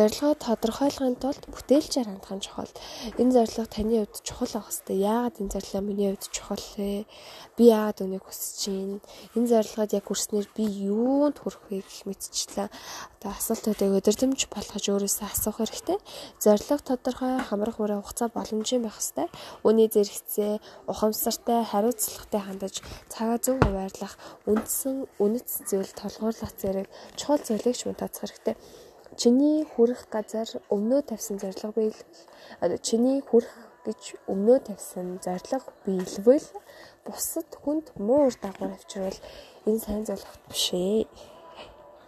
Зорилгоо тодорхойлохын тулд бүтээлчээр хандах нь чухал. Энэ зорилго таны хувьд чухал байх хэвээр. Яагаад энэ зорилго миний хувьд чухал вэ? Би яагаад үнийг хүсэж байна? Энэ зорилгод яг хүрснээр би юунд хүрэх вэ гэх мэтчлээ. Одоо асуултуудыг өдөржимж болгож өөрөөсөө асуух хэрэгтэй. Зорилго тодорхой хамрах үрэ хугацаа боломжийн байх хэвээр. Үний зэрэгцээ, ухамсартай, хариуцлагатай хандаж цагаа зөв хуваарлах, үндсэн үнэт зүйл толгуурлах зэрэг чухал зүйлийг ч мөн хэрэгтэй. Чиний хүрэх газар өмнөө тавьсан зорилго биелвэл чиний хүрэх гэж өмнөө тавьсан зорилго биелвэл бусад хүнд муу үр дагавар авчирвал энэ сайн зорилго биш ээ.